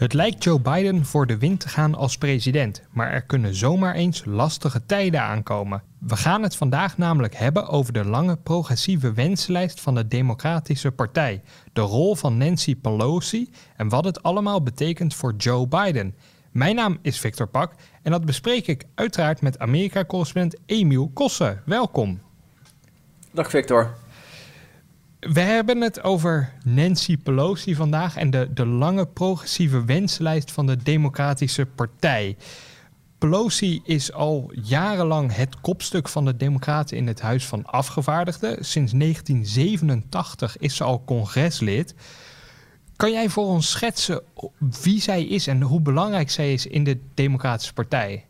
Het lijkt Joe Biden voor de wind te gaan als president, maar er kunnen zomaar eens lastige tijden aankomen. We gaan het vandaag namelijk hebben over de lange progressieve wenslijst van de Democratische Partij, de rol van Nancy Pelosi en wat het allemaal betekent voor Joe Biden. Mijn naam is Victor Pak en dat bespreek ik uiteraard met Amerika-correspondent Emiel Kossen. Welkom. Dag Victor. We hebben het over Nancy Pelosi vandaag en de, de lange progressieve wenslijst van de Democratische Partij. Pelosi is al jarenlang het kopstuk van de Democraten in het Huis van Afgevaardigden. Sinds 1987 is ze al congreslid. Kan jij voor ons schetsen wie zij is en hoe belangrijk zij is in de Democratische Partij?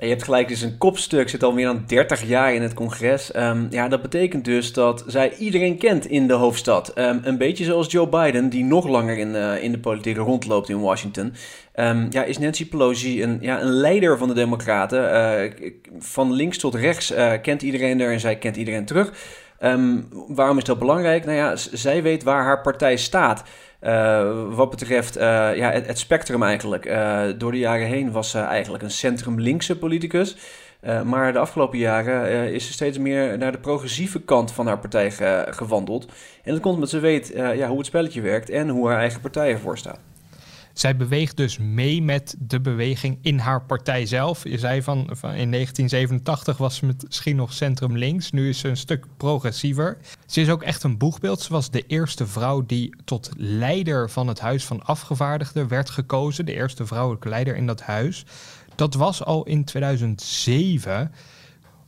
Je hebt gelijk, is een kopstuk, zit al meer dan 30 jaar in het congres. Um, ja, dat betekent dus dat zij iedereen kent in de hoofdstad. Um, een beetje zoals Joe Biden, die nog langer in, uh, in de politiek rondloopt in Washington. Um, ja, is Nancy Pelosi een, ja, een leider van de Democraten. Uh, van links tot rechts uh, kent iedereen er en zij kent iedereen terug. Waarom is dat belangrijk? Nou ja, zij weet waar haar partij staat. Uh, wat betreft uh, ja, het, spectrum eigenlijk. Uh, door de jaren heen was ze eigenlijk een centrum-linkse politicus. maar de afgelopen jaren is ze steeds meer naar de progressieve kant van haar partij ge gewandeld. En dat komt omdat ze weet ja, hoe het spelletje werkt en hoe haar eigen partij ervoor staat. Zij beweegt dus mee met de beweging in haar partij zelf. Je zei van, van in 1987 was ze misschien nog centrum links. Nu is ze een stuk progressiever. Ze is ook echt een boegbeeld. Ze was de eerste vrouw die tot leider van het Huis van Afgevaardigden werd gekozen. De eerste vrouwelijke leider in dat huis. Dat was al in 2007.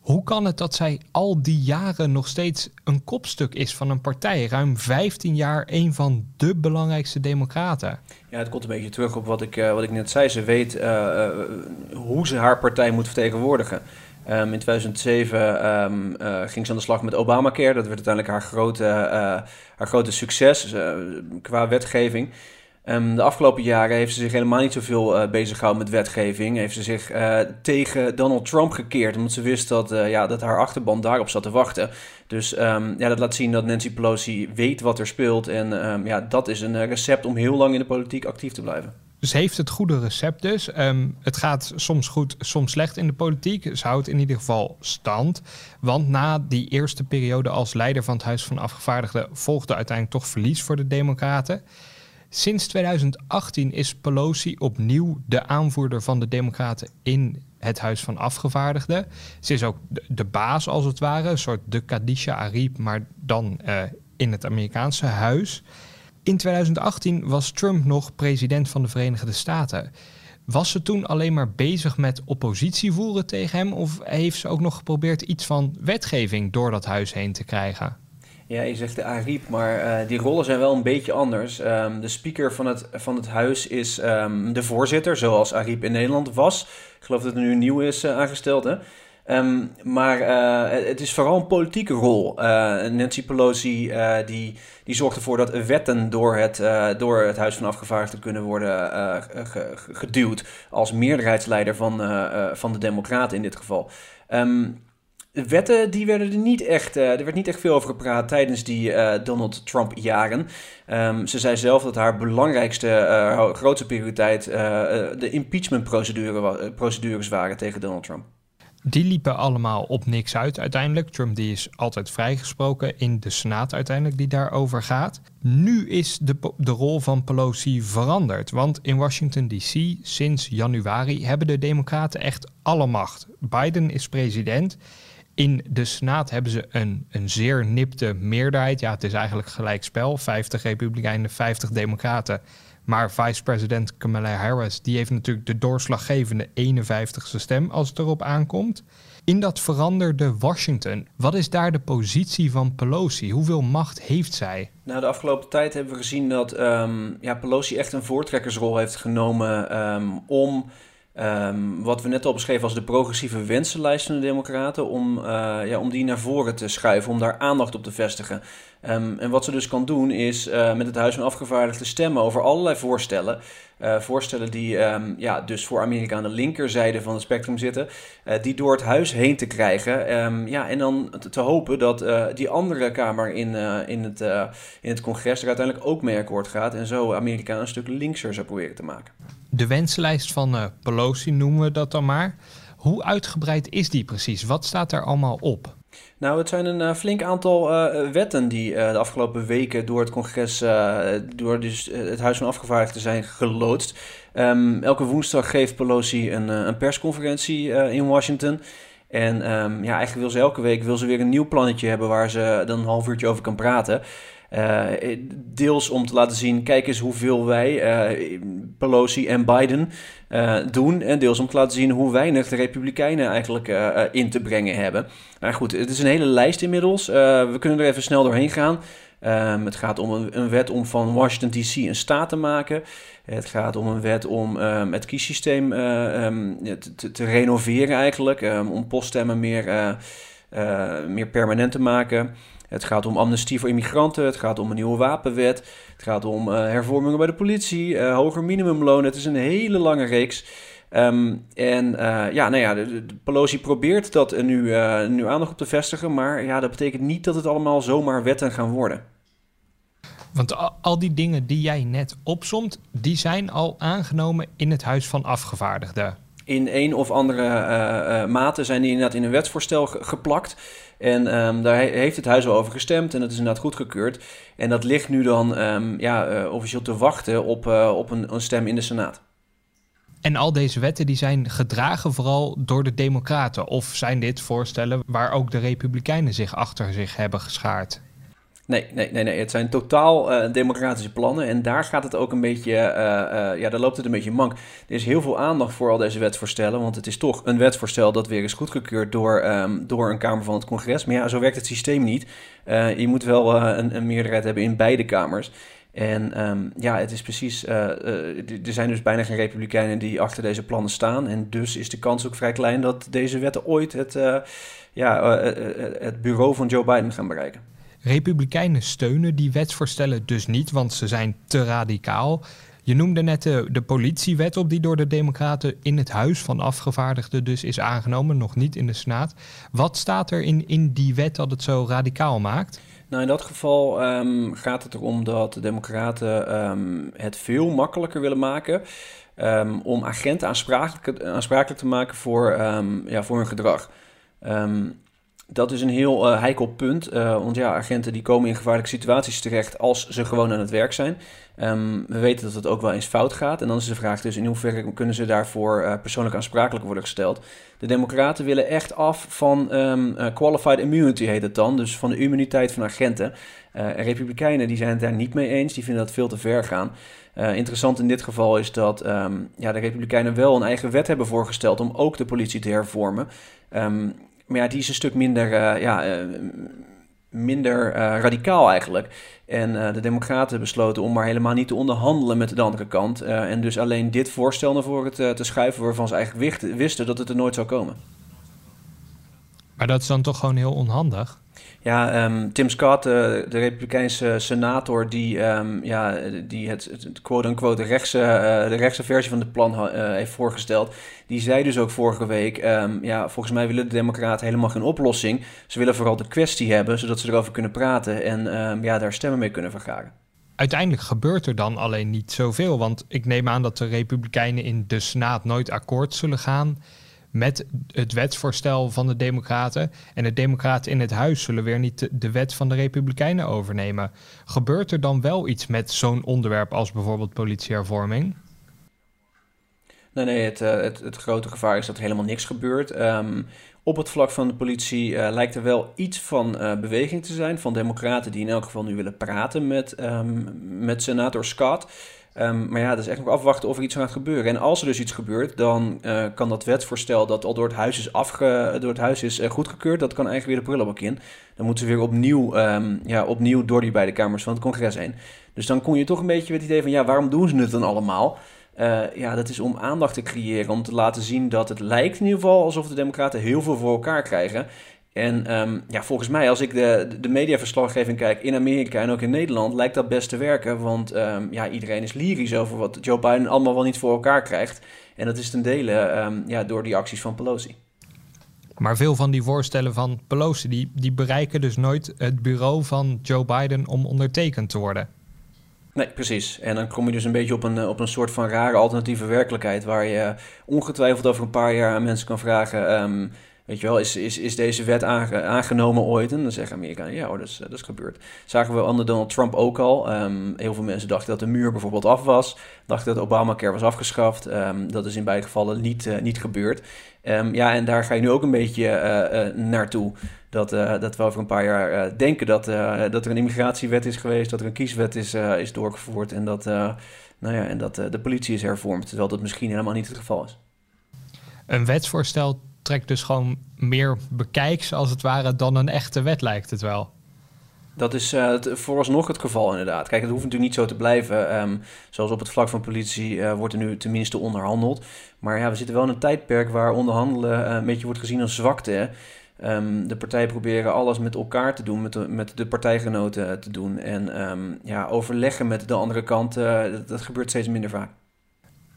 Hoe kan het dat zij al die jaren nog steeds een kopstuk is van een partij? Ruim 15 jaar een van de belangrijkste democraten. Ja, het komt een beetje terug op wat ik, uh, wat ik net zei. Ze weet uh, uh, hoe ze haar partij moet vertegenwoordigen. Um, in 2007 um, ging ze aan de slag met Obamacare. Dat werd uiteindelijk haar grote, haar grote succes qua wetgeving. Um, de afgelopen jaren heeft ze zich helemaal niet zoveel uh, bezig gehouden met wetgeving. Heeft ze zich uh, tegen Donald Trump gekeerd. Omdat ze wist dat, uh, ja, dat haar achterban daarop zat te wachten. Dus um, ja, dat laat zien dat Nancy Pelosi weet wat er speelt. En um, ja, dat is een recept om heel lang in de politiek actief te blijven. Ze heeft het goede recept dus. Het gaat soms goed, soms slecht in de politiek. Ze houdt in ieder geval stand. Want na die eerste periode als leider van het Huis van Afgevaardigden... volgde uiteindelijk toch verlies voor de Democraten... Sinds 2018 is Pelosi opnieuw de aanvoerder van de Democraten in het Huis van Afgevaardigden. Ze is ook de, baas, als het ware, een soort de Kadisha Arib, maar dan uh, in het Amerikaanse huis. In 2018 was Trump nog president van de Verenigde Staten. Was ze toen alleen maar bezig met oppositie voeren tegen hem, of heeft ze ook nog geprobeerd iets van wetgeving door dat huis heen te krijgen? Ja, je zegt de Ariep, maar uh, die rollen zijn wel een beetje anders. Um, de speaker van het, van het huis is um, de voorzitter, zoals Ariep in Nederland was. Ik geloof dat er nu nieuw is uh, aangesteld. Hè? Um, maar uh, het is vooral een politieke rol. Nancy Pelosi die, die zorgt ervoor dat wetten door het, door het Huis van Afgevaardigden kunnen worden geduwd. Als meerderheidsleider van, van de Democraten in dit geval. Wetten die werden er niet echt, uh, er werd niet echt veel over gepraat tijdens die uh, Donald Trump jaren. Um, ze zei zelf dat haar belangrijkste, uh, grootste prioriteit de impeachment procedure, procedures waren tegen Donald Trump. Die liepen allemaal op niks uit uiteindelijk. Trump die is altijd vrijgesproken in de Senaat uiteindelijk die daarover gaat. Nu is de, de rol van Pelosi veranderd. Want in Washington DC sinds januari hebben de Democraten echt alle macht. Biden is president. In de Senaat hebben ze een, een zeer nipte meerderheid. Ja, het is eigenlijk gelijkspel. 50 Republikeinen, 50 Democraten. Maar vice-president Kamala Harris die heeft natuurlijk de doorslaggevende 51ste stem als het erop aankomt. In dat veranderde Washington, wat is daar de positie van Pelosi? Hoeveel macht heeft zij? Nou, de afgelopen tijd hebben we gezien dat um, ja, Pelosi echt een voortrekkersrol heeft genomen um, om Um, wat we net al beschreven als de progressieve wensenlijst van de Democraten, om, uh, ja, om die naar voren te schuiven, om daar aandacht op te vestigen. Um, en wat ze dus kan doen is uh, met het Huis van Afgevaardigden stemmen over allerlei voorstellen. Uh, voorstellen die um, ja, dus voor Amerika aan de linkerzijde van het spectrum zitten, die door het huis heen te krijgen. ja, en dan te, te hopen dat die andere kamer in, in, het, in het congres er uiteindelijk ook mee akkoord gaat en zo Amerika een stuk linkser zou proberen te maken de wenslijst van uh, Pelosi noemen we dat dan maar. Hoe uitgebreid is die precies? Wat staat daar allemaal op? Nou, het zijn een uh, flink aantal uh, wetten die de afgelopen weken door het congres, door dus, het Huis van Afgevaardigden zijn geloodst. Um, elke woensdag geeft Pelosi een, een persconferentie in Washington. En um, ja, eigenlijk wil ze elke week wil ze weer een nieuw plannetje hebben waar ze dan een half uurtje over kan praten. Uh, deels om te laten zien, kijk eens hoeveel wij, uh, Pelosi en Biden, doen. En deels om te laten zien hoe weinig de Republikeinen eigenlijk in te brengen hebben. Nou goed, het is een hele lijst inmiddels. we kunnen er even snel doorheen gaan. Um, het gaat om een, wet om van Washington DC een staat te maken. Het gaat om een wet om um, het kiessysteem um, te, te, renoveren eigenlijk. om poststemmen meer, meer permanent te maken. Het gaat om amnestie voor immigranten. Het gaat om een nieuwe wapenwet. Het gaat om uh, hervormingen bij de politie. Uh, hoger minimumloon. Het is een hele lange reeks. Um, en uh, ja, nou ja, de Pelosi probeert dat nu, nu aandacht op te vestigen. Maar ja, dat betekent niet dat het allemaal zomaar wetten gaan worden. Want al die dingen die jij net opsomt, die zijn al aangenomen in het Huis van Afgevaardigden. In een of andere uh, uh, mate zijn die inderdaad in een wetsvoorstel geplakt. En um, daar heeft het huis al over gestemd en dat is inderdaad goedgekeurd. En dat ligt nu dan um, ja, uh, officieel te wachten op, op een, een, stem in de Senaat. En al deze wetten die zijn gedragen vooral door de Democraten? Of zijn dit voorstellen waar ook de Republikeinen zich achter zich hebben geschaard? Nee, nee, nee, nee. Het zijn totaal uh, democratische plannen. En daar gaat het ook een beetje, uh, uh, ja, daar loopt het een beetje mank. Er is heel veel aandacht voor al deze wetsvoorstellen. Want het is toch een wetsvoorstel dat weer is goedgekeurd door, um, door een Kamer van het Congres. Maar ja, zo werkt het systeem niet. je moet wel een, een, meerderheid hebben in beide kamers. En um, ja, het is precies. er zijn dus bijna geen Republikeinen die achter deze plannen staan. En dus is de kans ook vrij klein dat deze wetten ooit het, ja, het bureau van Joe Biden gaan bereiken. Republikeinen steunen die wetsvoorstellen dus niet, want ze zijn te radicaal. Je noemde net de, politiewet op die door de Democraten in het Huis van Afgevaardigden dus is aangenomen, nog niet in de Senaat. Wat staat er in, in die wet dat het zo radicaal maakt? Nou, in dat geval um, gaat het erom dat de Democraten um, het veel makkelijker willen maken um, om agenten aansprakelijk, aansprakelijk te maken voor, ja, voor hun gedrag dat is een heel uh, heikel punt. Uh, want ja, agenten die komen in gevaarlijke situaties terecht als ze gewoon aan het werk zijn. Um, we weten dat het ook wel eens fout gaat. En dan is de vraag dus in hoeverre kunnen ze daarvoor uh, persoonlijk aansprakelijk worden gesteld. De democraten willen echt af van um, qualified immunity heet het dan. Dus van de immuniteit van agenten. republikeinen die zijn het daar niet mee eens. Die vinden dat veel te ver gaan. interessant in dit geval is dat um, ja, de republikeinen wel een eigen wet hebben voorgesteld om ook de politie te hervormen. Um, maar ja, die is een stuk minder, uh, ja, uh, minder uh, radicaal eigenlijk. En de Democraten besloten om maar helemaal niet te onderhandelen met de andere kant. en dus alleen dit voorstel naar voren te, te schuiven, waarvan ze eigenlijk wisten dat het er nooit zou komen. Maar dat is dan toch gewoon heel onhandig? Ja, um, Tim Scott, uh, de Republikeinse senator, die, um, ja, die het, het quote-unquote rechtse, uh, de rechtse versie van het plan uh, heeft voorgesteld, die zei dus ook vorige week, um, ja, volgens mij willen de democraten helemaal geen oplossing. Ze willen vooral de kwestie hebben, zodat ze erover kunnen praten en ja, daar stemmen mee kunnen vergaren. Uiteindelijk gebeurt er dan alleen niet zoveel, want ik neem aan dat de Republikeinen in de Senaat nooit akkoord zullen gaan met het wetsvoorstel van de Democraten. En de Democraten in het huis zullen weer niet de wet van de Republikeinen overnemen. Gebeurt er dan wel iets met zo'n onderwerp als bijvoorbeeld politiehervorming? Nee, nee, het, eh, het, het, grote gevaar is dat helemaal niks gebeurt. Um, op het vlak van de politie uh, lijkt er wel iets van uh, beweging te zijn van democraten die in elk geval nu willen praten met, um, met senator Scott. Ehm, maar ja, dat is echt nog afwachten of er iets gaat gebeuren. En als er dus iets gebeurt, dan uh, kan dat wetsvoorstel dat al door het huis is, afge, door het huis is uh, goedgekeurd, dat kan eigenlijk weer de prullenbak in. Dan moeten ze weer opnieuw, um, ja, opnieuw door die beide kamers van het congres heen. Dus dan kom je toch een beetje het idee van, ja, waarom doen ze het dan allemaal? Uh, ja, dat is om aandacht te creëren, om te laten zien dat het lijkt in ieder geval alsof de democraten heel veel voor elkaar krijgen. En um, ja, volgens mij, als ik de, de mediaverslaggeving kijk in Amerika en ook in Nederland, lijkt dat best te werken. Want um, ja, iedereen is lyrisch over wat Joe Biden allemaal wel niet voor elkaar krijgt. En dat is ten dele um, ja, door die acties van Pelosi. Maar veel van die voorstellen van Pelosi, die, die bereiken dus nooit het bureau van Joe Biden om ondertekend te worden. Nee, precies. En dan kom je dus een beetje op een, op een soort van rare alternatieve werkelijkheid, waar je ongetwijfeld over een paar jaar aan mensen kan vragen. Weet je wel, is, is, is deze wet aangenomen ooit? En dan zeggen Amerikanen, ja dat is, dat is gebeurd. Zagen we onder Donald Trump ook al. Um, heel veel mensen dachten dat de muur bijvoorbeeld af was. Dachten dat Obamacare was afgeschaft. Um, dat is in beide gevallen niet, uh, niet gebeurd. Um, ja, en daar ga je nu ook een beetje uh, naartoe. Dat, dat we over een paar jaar denken dat, dat er een immigratiewet is geweest, dat er een kieswet is, is doorgevoerd en dat, nou ja, en dat de politie is hervormd, terwijl dat misschien helemaal niet het geval is. Een wetsvoorstel trekt dus gewoon meer bekijks als het ware dan een echte wet lijkt het wel. Dat is het, vooralsnog het geval inderdaad. Kijk, het hoeft natuurlijk niet zo te blijven. Um, zoals op het vlak van politie uh, wordt er nu tenminste onderhandeld. Maar ja, we zitten wel in een tijdperk waar onderhandelen uh, een beetje wordt gezien als zwakte. Um, de partijen proberen alles met elkaar te doen, met de, met de partijgenoten te doen. En um, ja, overleggen met de andere kant, dat gebeurt steeds minder vaak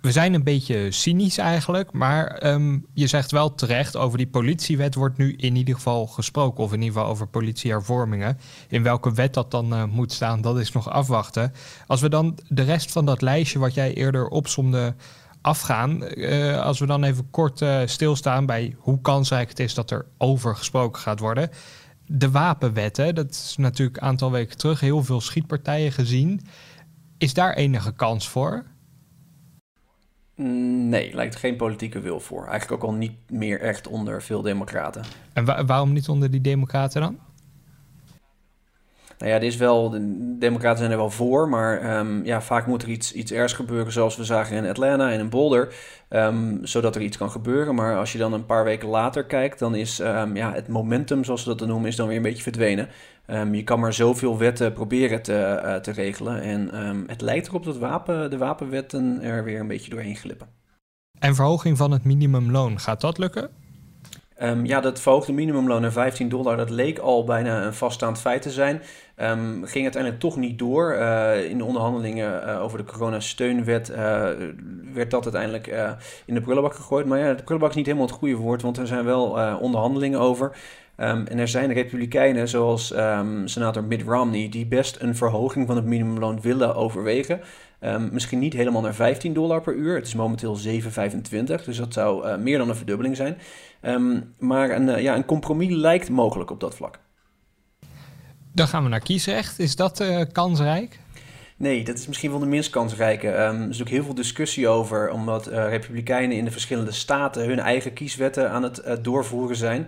we zijn een beetje cynisch eigenlijk, maar um, je zegt wel terecht over die politiewet wordt nu in ieder geval gesproken, of in ieder geval over politiehervormingen. In welke wet dat dan uh, moet staan, dat is nog afwachten. Als we dan de rest van dat lijstje wat jij eerder opzomde afgaan, uh, als we dan even kort uh, stilstaan bij hoe kansrijk het is dat er over gesproken gaat worden. De wapenwetten, dat is natuurlijk een aantal weken terug heel veel schietpartijen gezien. Is daar enige kans voor? Nee, lijkt geen politieke wil voor. Eigenlijk ook al niet meer echt onder veel democraten. En wa waarom niet onder die democraten dan? Nou ja, er is wel, de democraten zijn er wel voor, maar um, ja, vaak moet er iets, iets ergs gebeuren, zoals we zagen in Atlanta en in Boulder, um, zodat er iets kan gebeuren. Maar als je dan een paar weken later kijkt, dan is um, ja, het momentum, zoals we dat noemen, is dan weer een beetje verdwenen. Je kan maar zoveel wetten proberen te, uh, te regelen en het lijkt erop dat wapen, de wapenwetten er weer een beetje doorheen glippen. En verhoging van het minimumloon, gaat dat lukken? Um, ja, dat verhoogde minimumloon naar 15 dollar, dat leek al bijna een vaststaand feit te zijn. Um, ging uiteindelijk toch niet door. Uh, in de onderhandelingen uh, over de coronasteunwet uh, werd dat uiteindelijk in de prullenbak gegooid. Maar ja, de prullenbak is niet helemaal het goede woord, want er zijn wel onderhandelingen over. Um, en er zijn republikeinen, zoals um, senator Mitt Romney, die best een verhoging van het minimumloon willen overwegen. Um, misschien niet helemaal naar 15 dollar per uur. Het is momenteel 7,25, dus dat zou uh, meer dan een verdubbeling zijn. maar een, uh, ja, een compromis lijkt mogelijk op dat vlak. Dan gaan we naar kiesrecht. Is dat uh, kansrijk? Nee, dat is misschien wel de minst kansrijke. Um, er is ook heel veel discussie over, omdat uh, republikeinen in de verschillende staten hun eigen kieswetten aan het uh, doorvoeren zijn.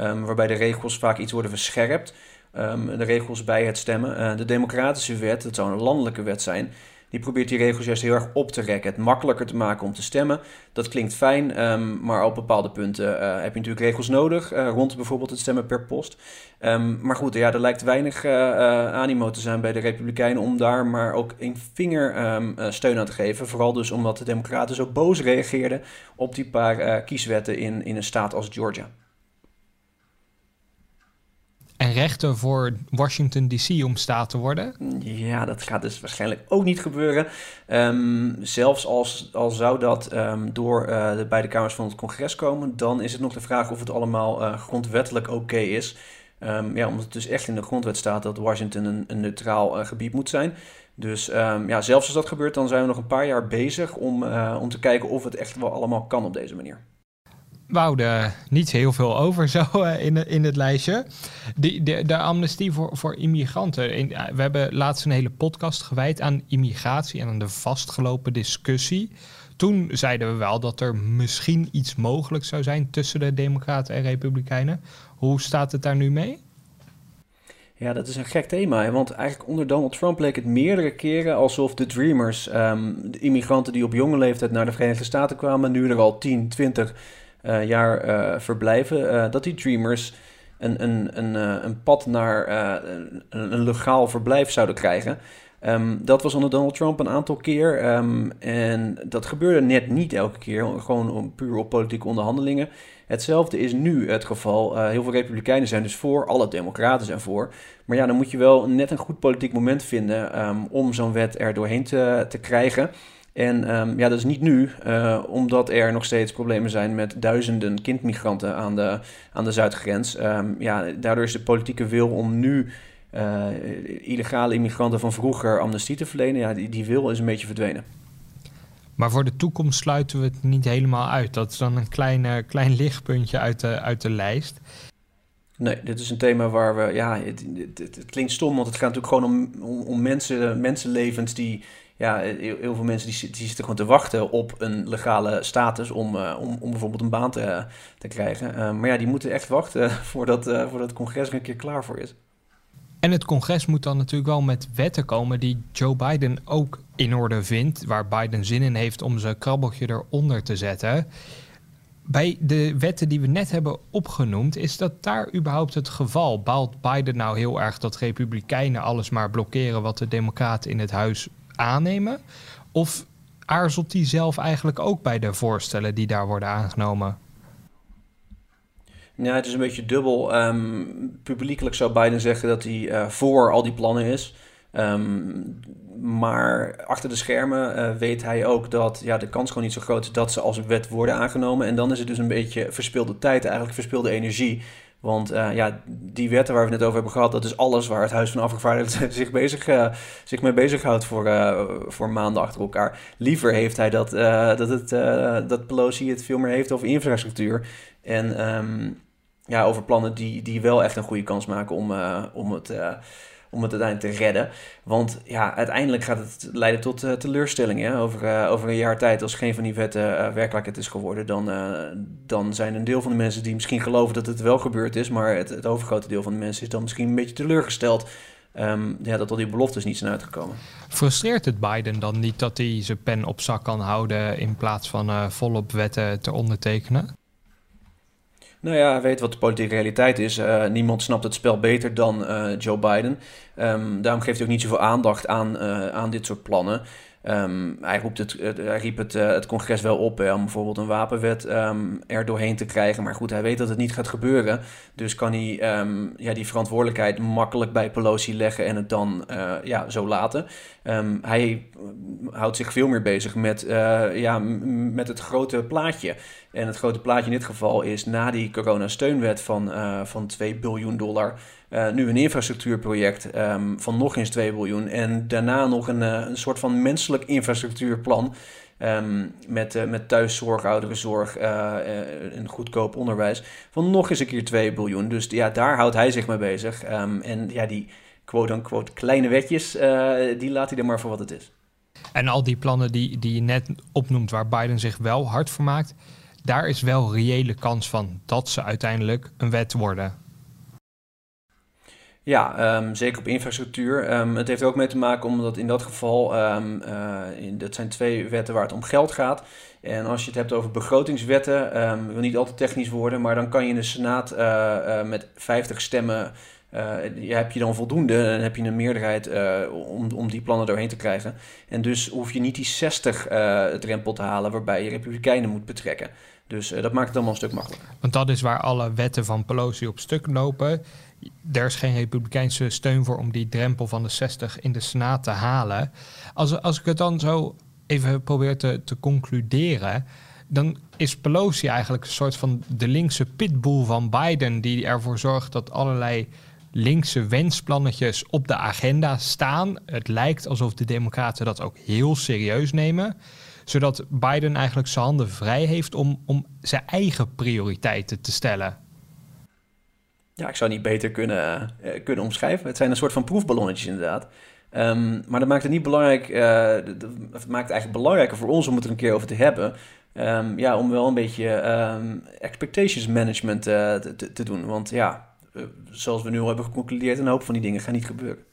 Um, waarbij de regels vaak iets worden verscherpt. Um, de regels bij het stemmen. Uh, de democratische wet, dat zou een landelijke wet zijn, die probeert die regels juist heel erg op te rekken. Het makkelijker te maken om te stemmen. Dat klinkt fijn, um, maar op bepaalde punten uh, heb je natuurlijk regels nodig. Uh, rond bijvoorbeeld het stemmen per post. Maar goed, ja, er lijkt weinig animo te zijn bij de Republikeinen om daar maar ook een vinger steun aan te geven. Vooral dus omdat de Democraten zo boos reageerden op die paar kieswetten in, in een staat als Georgia en rechten voor Washington DC om staat te worden? Ja, dat gaat dus waarschijnlijk ook niet gebeuren. Um, zelfs als, als zou dat um, door uh, de beide kamers van het congres komen, dan is het nog de vraag of het allemaal uh, grondwettelijk oké is. Um, ja, omdat het dus echt in de grondwet staat dat Washington een, neutraal uh, gebied moet zijn. Dus ja, zelfs als dat gebeurt, dan zijn we nog een paar jaar bezig om, om te kijken of het echt wel allemaal kan op deze manier wouden niet heel veel over zo uh, in, in het lijstje. De, de, amnestie voor, voor immigranten. Uh, we hebben laatst een hele podcast gewijd aan immigratie en aan de vastgelopen discussie. Toen zeiden we wel dat er misschien iets mogelijk zou zijn tussen de Democraten en Republikeinen. Hoe staat het daar nu mee? Ja, dat is een gek thema. Want eigenlijk onder Donald Trump leek het meerdere keren alsof de Dreamers, ehm, de immigranten die op jonge leeftijd naar de Verenigde Staten kwamen, nu er al 10, 20 uh, jaar uh, verblijven, uh, dat die Dreamers een, een, een, een pad naar een, een, legaal verblijf zouden krijgen. Um, dat was onder Donald Trump een aantal keer. Um, en dat gebeurde net niet elke keer, gewoon puur op politieke onderhandelingen. Hetzelfde is nu het geval. Heel veel Republikeinen zijn dus voor, alle Democraten zijn voor. Maar ja, dan moet je wel net een goed politiek moment vinden um, om zo'n wet er doorheen te, te krijgen. En um, ja, dat is niet nu, uh, omdat er nog steeds problemen zijn met duizenden kindmigranten aan de, aan de zuidgrens. Um, ja, daardoor is de politieke wil om nu uh, illegale immigranten van vroeger amnestie te verlenen, ja, die, die wil is een beetje verdwenen. Maar voor de toekomst sluiten we het niet helemaal uit. Dat is dan een klein, klein lichtpuntje uit de, uit de lijst. Nee, dit is een thema waar we. Ja, het, het, het, klinkt stom, want het gaat natuurlijk gewoon om, om, om mensen, mensenlevens die. Ja, heel, veel mensen die, die zitten gewoon te wachten op een legale status om, uh, om, om bijvoorbeeld een baan te, te krijgen. Uh, maar ja, die moeten echt wachten voordat, voordat het congres er een keer klaar voor is. En het congres moet dan natuurlijk wel met wetten komen die Joe Biden ook in orde vindt, waar Biden zin in heeft om zijn krabbeltje eronder te zetten. Bij de wetten die we net hebben opgenoemd, is dat daar überhaupt het geval? Baalt Biden nou heel erg dat Republikeinen alles maar blokkeren wat de Democraten in het huis aannemen? Of aarzelt hij zelf eigenlijk ook bij de voorstellen die daar worden aangenomen? Ja, het is een beetje dubbel. Um, publiekelijk zou Biden zeggen dat hij uh, voor al die plannen is. Um, maar achter de schermen uh, weet hij ook dat ja, de kans gewoon niet zo groot is dat ze als wet worden aangenomen. En dan is het dus een beetje verspilde tijd, eigenlijk verspilde energie. Want uh, ja, die wetten waar we het net over hebben gehad, dat is alles waar het Huis van Afgevaardigden zich, bezig, uh, zich mee bezighoudt voor, uh, voor maanden achter elkaar. Liever heeft hij dat, dat, het, dat Pelosi het veel meer heeft over infrastructuur. En um, ja, over plannen die, die wel echt een goede kans maken om, om het om het uiteindelijk te redden. Want ja, uiteindelijk gaat het leiden tot uh, teleurstellingen. Over, uh, over een jaar tijd, als geen van die wetten uh, werkelijkheid is geworden, dan, dan zijn een deel van de mensen die misschien geloven dat het wel gebeurd is, maar het, het overgrote deel van de mensen is dan misschien een beetje teleurgesteld. Um, ja, dat al die beloftes niet zijn uitgekomen. Frustreert het Biden dan niet dat hij zijn pen op zak kan houden in plaats van volop wetten te ondertekenen? Nou ja, weet wat de politieke realiteit is. Uh, niemand snapt het spel beter dan uh, Joe Biden. Um, daarom geeft hij ook niet zoveel aandacht aan, uh, aan dit soort plannen. Um, hij, roept het, hij riep het, het congres wel op om bijvoorbeeld een wapenwet um, er doorheen te krijgen. Maar goed, hij weet dat het niet gaat gebeuren. Dus kan hij ja, die verantwoordelijkheid makkelijk bij Pelosi leggen en het dan ja, zo laten. hij houdt zich veel meer bezig met, ja, met het grote plaatje. En het grote plaatje in dit geval is na die coronasteunwet van, van 2 biljoen dollar. Uh, nu een infrastructuurproject um, van nog eens 2 biljoen. En daarna nog een, uh, een soort van menselijk infrastructuurplan. Um, met, met thuiszorg, ouderenzorg en goedkoop onderwijs. Van nog eens een keer 2 biljoen. Dus ja, daar houdt hij zich mee bezig. Um, en ja, die quote-unquote kleine wetjes, die laat hij er maar voor wat het is. En al die plannen die, die je net opnoemt, waar Biden zich wel hard voor maakt daar is wel reële kans van dat ze uiteindelijk een wet worden. Ja, um, zeker op infrastructuur. Um, het heeft ook mee te maken omdat in dat geval, um, uh, in, dat zijn twee wetten waar het om geld gaat. En als je het hebt over begrotingswetten, um, wil niet altijd technisch worden, maar dan kan je in de Senaat uh, uh, met 50 stemmen, heb je dan voldoende en heb je een meerderheid om, om die plannen doorheen te krijgen. En dus hoef je niet die 60 drempel te halen waarbij je republikeinen moet betrekken. Dus dat maakt het allemaal een stuk makkelijker. Want dat is waar alle wetten van Pelosi op stuk lopen. Er is geen republikeinse steun voor om die drempel van de 60 in de Senaat te halen. Als, als ik het dan zo even probeer te, te concluderen, dan is Pelosi eigenlijk een soort van de linkse pitbull van Biden, die ervoor zorgt dat allerlei linkse wensplannetjes op de agenda staan. Het lijkt alsof de Democraten dat ook heel serieus nemen zodat Biden eigenlijk zijn handen vrij heeft om, om zijn eigen prioriteiten te stellen. Ja, ik zou niet beter kunnen, uh, kunnen omschrijven. Het zijn een soort van proefballonnetjes inderdaad. Um, maar dat maakt het niet belangrijk. Uh, het maakt het eigenlijk belangrijker voor ons om het er een keer over te hebben. Um, ja, om wel een beetje um, expectations management uh, te, te, doen. Want ja, zoals we nu al hebben geconcludeerd, een hoop van die dingen gaan niet gebeuren.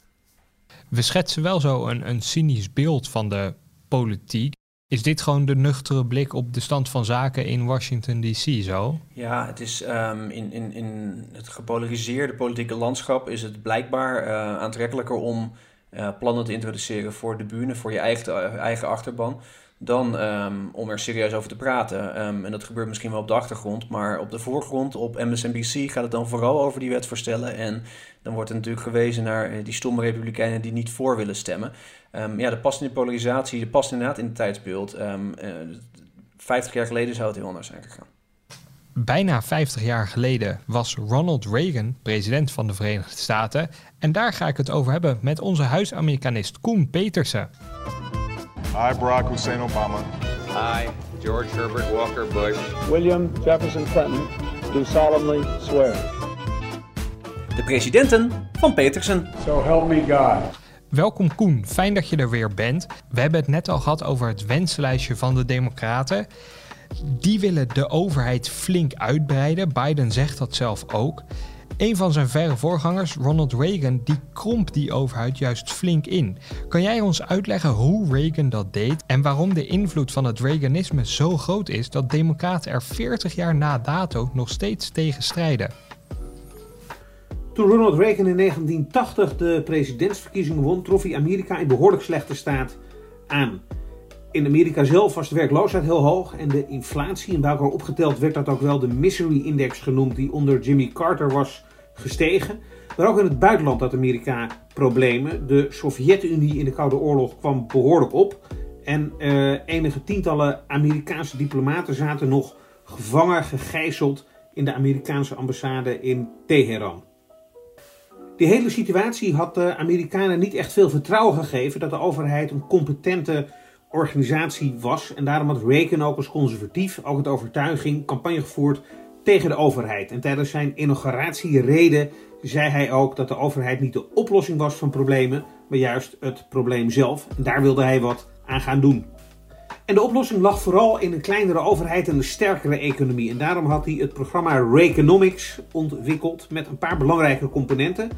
We schetsen wel zo een, een cynisch beeld van de politiek. Is dit gewoon de nuchtere blik op de stand van zaken in Washington DC zo? Ja, het is um, in, in, in het gepolariseerde politieke landschap is het blijkbaar uh, aantrekkelijker om uh, plannen te introduceren voor de buren, voor je eigen, eigen achterban, dan um, om er serieus over te praten. Um, en dat gebeurt misschien wel op de achtergrond, maar op de voorgrond, op MSNBC, gaat het dan vooral over die wetsvoorstellen. En dan wordt er natuurlijk gewezen naar die stomme republikeinen die niet voor willen stemmen. Um, ja, dat past in de polarisatie, dat past inderdaad in het tijdsbeeld. Um, uh, 50 jaar geleden zou het heel anders zijn gegaan. Bijna 50 jaar geleden was Ronald Reagan president van de Verenigde Staten. En daar ga ik het over hebben met onze huis-Amerikanist Koen Petersen. I, Barack Hussein Obama. I, George Herbert Walker Bush. William Jefferson Clinton. Do solemnly swear. De presidenten van Petersen. So help me God. Welkom Koen, fijn dat je er weer bent. We hebben het net al gehad over het wensenlijstje van de Democraten. Die willen de overheid flink uitbreiden. Biden zegt dat zelf ook. Een van zijn verre voorgangers, Ronald Reagan, die kromp die overheid juist flink in. Kan jij ons uitleggen hoe Reagan dat deed en waarom de invloed van het Reaganisme zo groot is dat Democraten er 40 jaar na dato nog steeds tegen strijden? Toen Ronald Reagan in 1980 de presidentsverkiezingen won, trof hij Amerika in behoorlijk slechte staat aan. In Amerika zelf was de werkloosheid heel hoog en de inflatie, en bij opgeteld werd dat ook wel de Misery Index genoemd, die onder Jimmy Carter was gestegen. Maar ook in het buitenland had Amerika problemen. De Sovjet-Unie in de Koude Oorlog kwam behoorlijk op. En uh, enige tientallen Amerikaanse diplomaten zaten nog gevangen, gegijzeld in de Amerikaanse ambassade in Teheran. Die hele situatie had de Amerikanen niet echt veel vertrouwen gegeven dat de overheid een competente organisatie was. En daarom had Reagan ook als conservatief, ook het overtuiging, campagne gevoerd tegen de overheid. En tijdens zijn inauguratiereden zei hij ook dat de overheid niet de oplossing was van problemen, maar juist het probleem zelf. En daar wilde hij wat aan gaan doen. En de oplossing lag vooral in een kleinere overheid en een sterkere economie. En daarom had hij het programma Reaganomics ontwikkeld met een paar belangrijke componenten.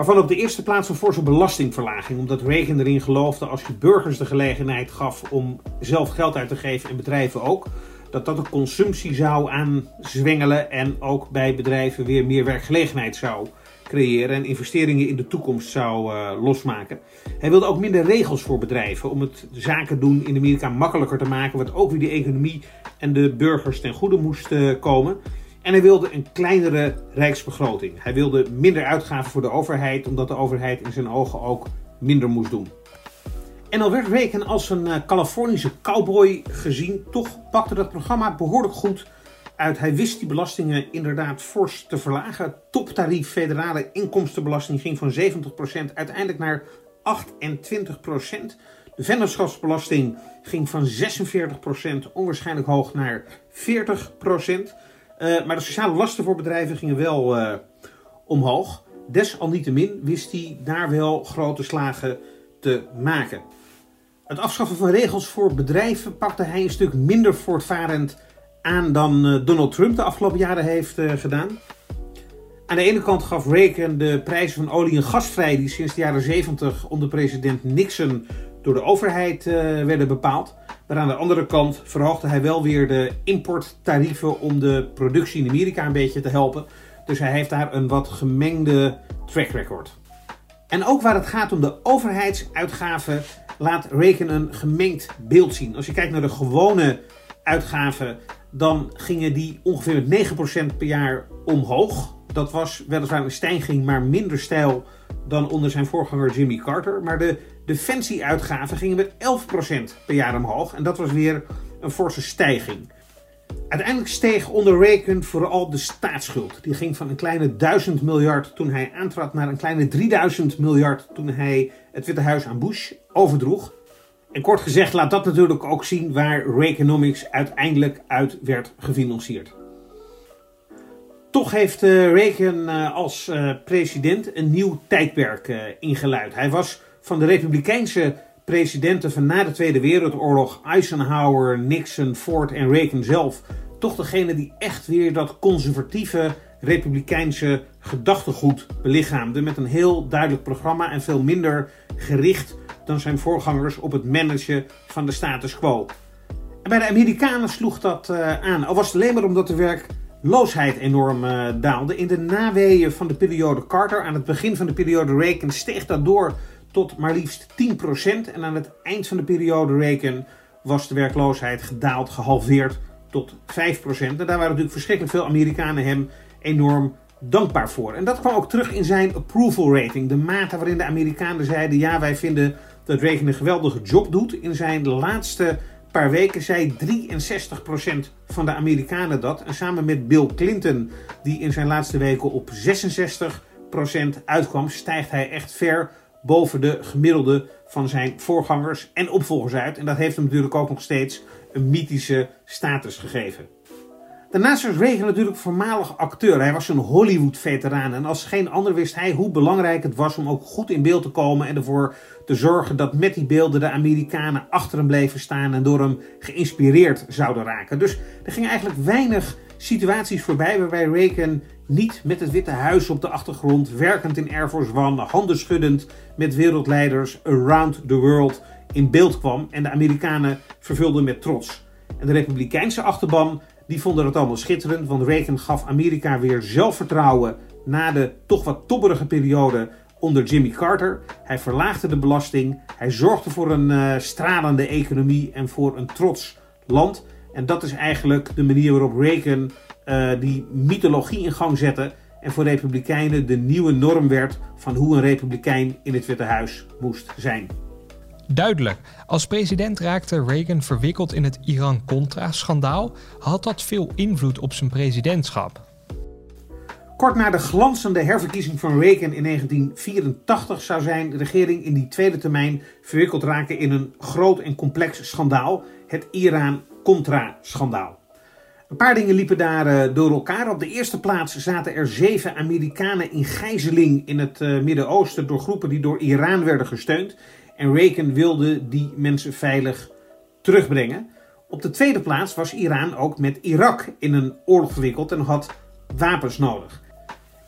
Waarvan op de eerste plaats een forse belastingverlaging. Omdat Reagan erin geloofde als je burgers de gelegenheid gaf om zelf geld uit te geven en bedrijven ook. Dat dat de consumptie zou aanzwengelen en ook bij bedrijven weer meer werkgelegenheid zou creëren en investeringen in de toekomst zou uh, losmaken. Hij wilde ook minder regels voor bedrijven om het zaken doen in Amerika makkelijker te maken, wat ook weer de economie en de burgers ten goede moest uh, komen. En hij wilde een kleinere rijksbegroting. Hij wilde minder uitgaven voor de overheid, omdat de overheid in zijn ogen ook minder moest doen. En al werd Reagan als een uh, Californische cowboy gezien, toch pakte dat programma behoorlijk goed uit. Hij wist die belastingen inderdaad fors te verlagen. Toptarief federale inkomstenbelasting ging van 70% uiteindelijk naar 28%. De vennootschapsbelasting ging van 46% onwaarschijnlijk hoog naar 40%. Uh, maar de sociale lasten voor bedrijven gingen wel uh, omhoog. Desalniettemin wist hij daar wel grote slagen te maken. Het afschaffen van regels voor bedrijven pakte hij een stuk minder voortvarend aan dan uh, Donald Trump de afgelopen jaren heeft gedaan. Aan de ene kant gaf Reagan de prijzen van olie en gas vrij, die sinds de jaren 70 onder president Nixon door de overheid werden bepaald. Maar aan de andere kant verhoogde hij wel weer de importtarieven om de productie in Amerika een beetje te helpen. Dus hij heeft daar een wat gemengde track record. En ook waar het gaat om de overheidsuitgaven laat Reagan een gemengd beeld zien. Als je kijkt naar de gewone uitgaven, dan gingen die ongeveer met 9% per jaar omhoog. Dat was weliswaar een stijging, maar minder stijl dan onder zijn voorganger Jimmy Carter. Maar de defensieuitgaven gingen met 11% per jaar omhoog. En dat was weer een forse stijging. Uiteindelijk steeg onder Reagan vooral de staatsschuld. Die ging van een kleine 1000 miljard toen hij aantrad naar een kleine 3000 miljard toen hij het Witte Huis aan Bush overdroeg. En kort gezegd laat dat natuurlijk ook zien waar Reaganomics uiteindelijk uit werd gefinancierd. Toch heeft uh, Reagan uh, als uh, president een nieuw tijdperk ingeluid. Hij was van de Republikeinse presidenten van na de Tweede Wereldoorlog, Eisenhower, Nixon, Ford en Reagan zelf, toch degene die echt weer dat conservatieve republikeinse gedachtegoed belichaamde met een heel duidelijk programma en veel minder gericht dan zijn voorgangers op het managen van de status quo. En bij de Amerikanen sloeg dat aan, al was het alleen maar omdat de werkloosheid enorm uh, daalde. In de naweeën van de periode Carter, aan het begin van de periode Reagan, steeg dat door tot maar liefst 10%. En aan het eind van de periode Reagan was de werkloosheid gedaald, gehalveerd tot 5%. En daar waren natuurlijk verschrikkelijk veel Amerikanen hem enorm dankbaar voor. En dat kwam ook terug in zijn approval rating. De mate waarin de Amerikanen zeiden: ja, wij vinden dat Reagan een geweldige job doet. In zijn laatste paar weken zei 63% van de Amerikanen dat. En samen met Bill Clinton, die in zijn laatste weken op 66% uitkwam, stijgt hij echt ver boven de gemiddelde van zijn voorgangers en opvolgers uit. En dat heeft hem natuurlijk ook nog steeds een mythische status gegeven. Daarnaast was Reagan natuurlijk voormalig acteur. Hij was een Hollywood-veteraan. En als geen ander wist hij hoe belangrijk het was om ook goed in beeld te komen. En ervoor te zorgen dat met die beelden de Amerikanen achter hem bleven staan. En door hem geïnspireerd zouden raken. Dus er gingen eigenlijk weinig situaties voorbij waarbij Reagan niet met het Witte Huis op de achtergrond, werkend in Air Force One, handen schuddend met wereldleiders around the world in beeld kwam. En de Amerikanen vervulden met trots. En de Republikeinse achterban die vonden het allemaal schitterend, want Reagan gaf Amerika weer zelfvertrouwen na de toch wat tobberige periode onder Jimmy Carter. Hij verlaagde de belasting, hij zorgde voor een uh, stralende economie en voor een trots land. En dat is eigenlijk de manier waarop Reagan uh, die mythologie in gang zette en voor Republikeinen de nieuwe norm werd van hoe een Republikein in het Witte Huis moest zijn. Duidelijk. Als president raakte Reagan verwikkeld in het Iran-Contra-schandaal. Had dat veel invloed op zijn presidentschap? Kort na de glanzende herverkiezing van Reagan in 1984 zou zijn regering in die tweede termijn verwikkeld raken in een groot en complex schandaal, het Iran-Contra-schandaal. Een paar dingen liepen daar uh, door elkaar. Op de eerste plaats zaten er zeven Amerikanen in gijzeling in het uh, Midden-Oosten door groepen die door Iran werden gesteund. En Reagan wilde die mensen veilig terugbrengen. Op de tweede plaats was Iran ook met Irak in een oorlog verwikkeld en had wapens nodig.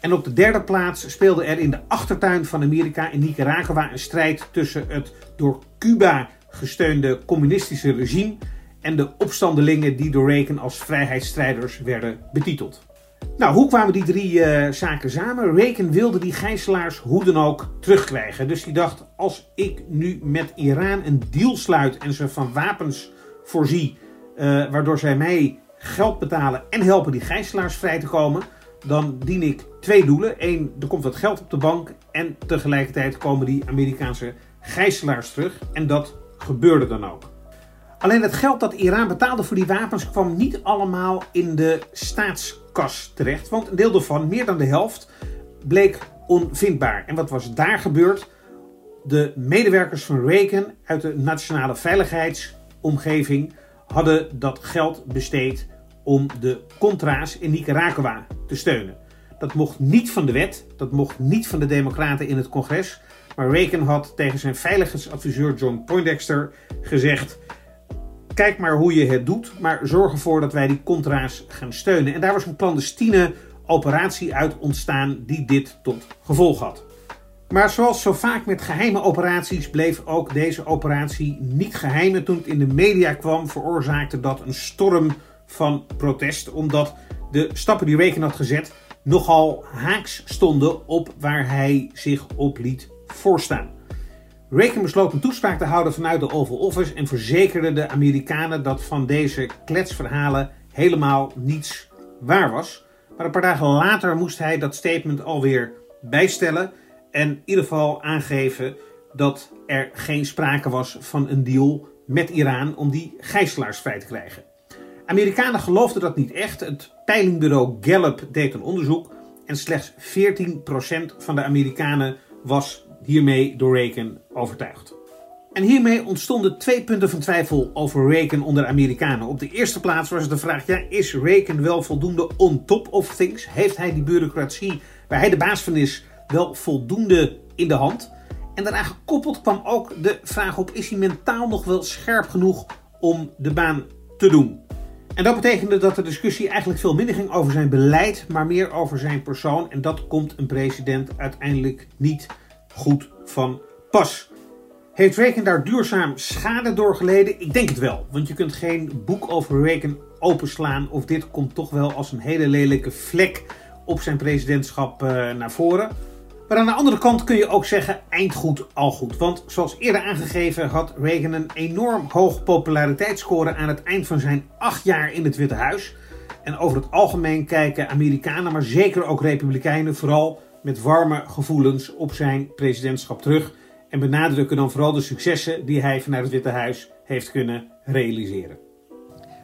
En op de derde plaats speelde er in de achtertuin van Amerika in Nicaragua een strijd tussen het door Cuba gesteunde communistische regime en de opstandelingen die door Reagan als vrijheidsstrijders werden betiteld. Nou, hoe kwamen die drie uh, zaken samen? Reagan wilde die gijzelaars hoe dan ook terugkrijgen. Dus hij dacht, als ik nu met Iran een deal sluit en ze van wapens voorzie, uh, waardoor zij mij geld betalen en helpen die gijzelaars vrij te komen, dan dien ik twee doelen. Eén, er komt wat geld op de bank en tegelijkertijd komen die Amerikaanse gijzelaars terug. En dat gebeurde dan ook. Alleen het geld dat Iran betaalde voor die wapens kwam niet allemaal in de staatskas terecht. Want een deel daarvan, meer dan de helft, bleek onvindbaar. En wat was daar gebeurd? De medewerkers van Reagan uit de nationale veiligheidsomgeving hadden dat geld besteed om de Contra's in Nicaragua te steunen. Dat mocht niet van de wet, dat mocht niet van de Democraten in het congres. Maar Reagan had tegen zijn veiligheidsadviseur John Poindexter gezegd: kijk maar hoe je het doet, maar zorg ervoor dat wij die contra's gaan steunen. En daar was een clandestine operatie uit ontstaan die dit tot gevolg had. Maar zoals zo vaak met geheime operaties bleef ook deze operatie niet geheim. En toen het in de media kwam, veroorzaakte dat een storm van protest, omdat de stappen die Reagan had gezet nogal haaks stonden op waar hij zich op liet voorstaan. Reagan besloot een toespraak te houden vanuit de Oval Office en verzekerde de Amerikanen dat van deze kletsverhalen helemaal niets waar was. Maar een paar dagen later moest hij dat statement alweer bijstellen en in ieder geval aangeven dat er geen sprake was van een deal met Iran om die gijzelaars vrij te krijgen. Amerikanen geloofden dat niet echt. Het peilingbureau Gallup deed een onderzoek en slechts 14% van de Amerikanen was hiermee door Reagan overtuigd. En hiermee ontstonden twee punten van twijfel over Reagan onder de Amerikanen. Op de eerste plaats was de vraag: ja, is Reagan wel voldoende on top of things? Heeft hij die bureaucratie waar hij de baas van is wel voldoende in de hand? En daaraan gekoppeld kwam ook de vraag op: is hij mentaal nog wel scherp genoeg om de baan te doen? En dat betekende dat de discussie eigenlijk veel minder ging over zijn beleid, maar meer over zijn persoon. En dat komt een president uiteindelijk niet goed van pas. Heeft Reagan daar duurzaam schade door geleden? Ik denk het wel. Want je kunt geen boek over Reagan openslaan. Of dit komt toch wel als een hele lelijke vlek op zijn presidentschap uh, naar voren. Maar aan de andere kant kun je ook zeggen: eind goed, al goed. Want zoals eerder aangegeven had Reagan een enorm hoog populariteitsscore aan het eind van zijn acht jaar in het Witte Huis. En over het algemeen kijken Amerikanen, maar zeker ook Republikeinen, vooral met warme gevoelens op zijn presidentschap terug. En benadrukken dan vooral de successen die hij vanuit het Witte Huis heeft kunnen realiseren.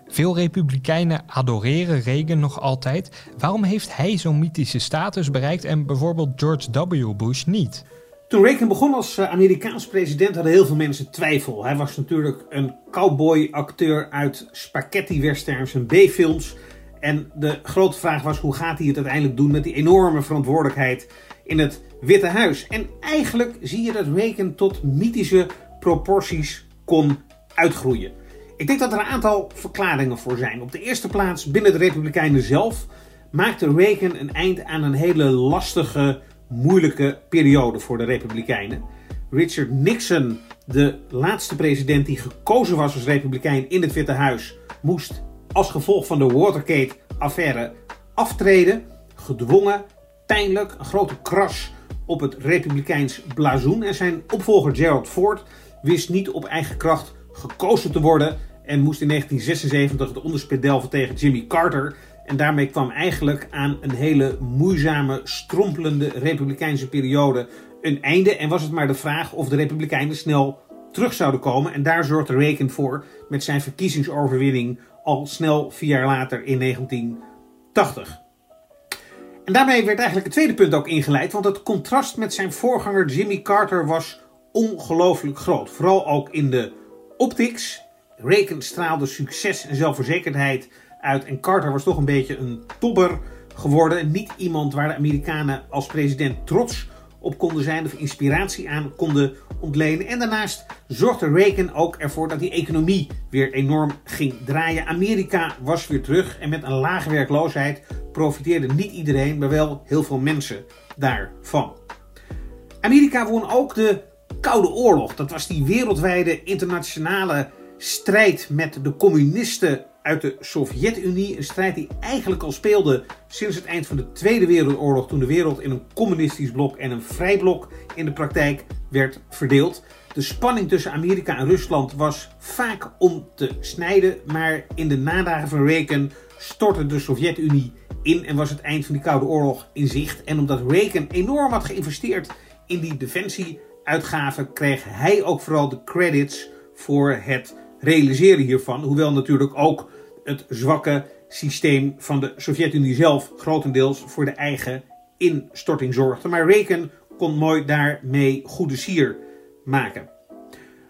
Veel republikeinen adoreren Reagan nog altijd. Waarom heeft hij zo'n mythische status bereikt en bijvoorbeeld George W. Bush niet? Toen Reagan begon als eh, Amerikaans president hadden heel veel mensen twijfel. Hij was natuurlijk een cowboy-acteur uit spaghetti-westerns en B-films. En de grote vraag was hoe gaat hij het uiteindelijk doen met die enorme verantwoordelijkheid in het Witte Huis. En eigenlijk zie je dat Reagan tot mythische proporties kon uitgroeien. Ik denk dat er een aantal verklaringen voor zijn. Op de eerste plaats binnen de Republikeinen zelf maakte Reagan een eind aan een hele lastige, moeilijke periode voor de Republikeinen. Richard Nixon, de laatste president die gekozen was als Republikein in het Witte Huis, moest als gevolg van de Watergate-affaire aftreden. Gedwongen, pijnlijk, een grote kras op het Republikeins blazoen. En zijn opvolger Gerald Ford wist niet op eigen kracht gekozen te worden en moest in 1976 het onderspit delven tegen Jimmy Carter. En daarmee kwam eigenlijk aan een hele moeizame, strompelende republikeinse periode een einde. En was het maar de vraag of de republikeinen snel terug zouden komen. En daar zorgde Reagan voor met zijn verkiezingsoverwinning al snel vier jaar later in 1980. En daarmee werd eigenlijk het tweede punt ook ingeleid, want het contrast met zijn voorganger Jimmy Carter was ongelooflijk groot. Vooral ook in de optics. Reagan straalde succes en zelfverzekerdheid uit. En Carter was toch een beetje een tobber geworden. Niet iemand waar de Amerikanen als president trots op konden zijn of inspiratie aan konden ontlenen. En daarnaast zorgde Reagan ook ervoor dat die economie weer enorm ging draaien. Amerika was weer terug en met een lage werkloosheid profiteerde niet iedereen, maar wel heel veel mensen daarvan. Amerika won ook de Koude Oorlog. Dat was die wereldwijde internationale strijd met de communisten uit de Sovjet-Unie. Een strijd die eigenlijk al speelde sinds het eind van de Tweede Wereldoorlog, toen de wereld in een communistisch blok en een vrij blok in de praktijk werd verdeeld. De spanning tussen Amerika en Rusland was vaak om te snijden, maar in de nadagen van Reagan stortte de Sovjet-Unie in en was het eind van die Koude Oorlog in zicht. En omdat Reagan enorm had geïnvesteerd in die defensieuitgaven, kreeg hij ook vooral de credits voor het realiseren hiervan. Hoewel natuurlijk ook het zwakke systeem van de Sovjet-Unie zelf grotendeels voor de eigen instorting zorgde. Maar Reagan kon mooi daarmee goede sier maken.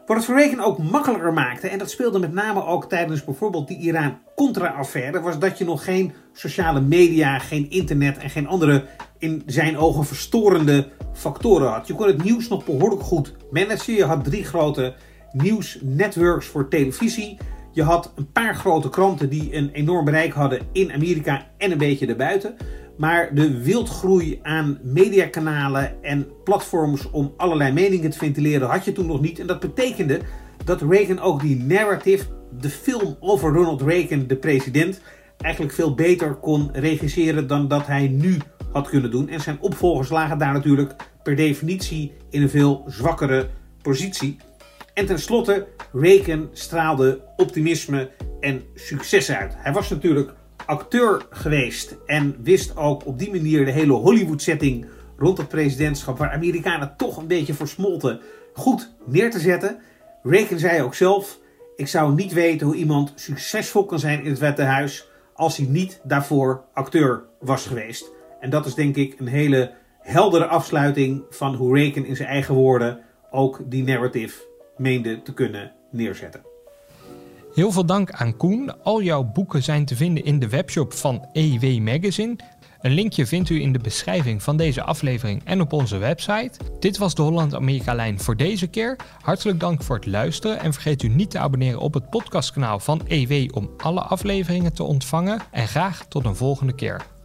Wat het voor Reagan ook makkelijker maakte, en dat speelde met name ook tijdens bijvoorbeeld die Iran-Contra-affaire, was dat je nog geen sociale media, geen internet en geen andere in zijn ogen verstorende factoren had. Je kon het nieuws nog behoorlijk goed managen. Je had drie grote nieuwsnetworks voor televisie. Je had een paar grote kranten die een enorm bereik hadden in Amerika en een beetje daarbuiten. Maar de wildgroei aan mediakanalen en platforms om allerlei meningen te ventileren had je toen nog niet. En dat betekende dat Reagan ook die narrative, de film over Ronald Reagan, de president, eigenlijk veel beter kon regisseren dan dat hij nu had kunnen doen. En zijn opvolgers lagen daar natuurlijk per definitie in een veel zwakkere positie. En tenslotte, Reagan straalde optimisme en succes uit. Hij was natuurlijk acteur geweest en wist ook op die manier de hele Hollywood-setting rond het presidentschap, waar Amerikanen toch een beetje versmolten, goed neer te zetten. Reagan zei ook zelf: Ik zou niet weten hoe iemand succesvol kan zijn in het Witte Huis als hij niet daarvoor acteur was geweest. En dat is denk ik een hele heldere afsluiting van hoe Reagan in zijn eigen woorden ook die narrative meende te kunnen neerzetten. Heel veel dank aan Koen. Al jouw boeken zijn te vinden in de webshop van EW Magazine. Een linkje vindt u in de beschrijving van deze aflevering en op onze website. Dit was de Holland-Amerika-lijn voor deze keer. Hartelijk dank voor het luisteren en vergeet u niet te abonneren op het podcastkanaal van EW om alle afleveringen te ontvangen. En graag tot een volgende keer.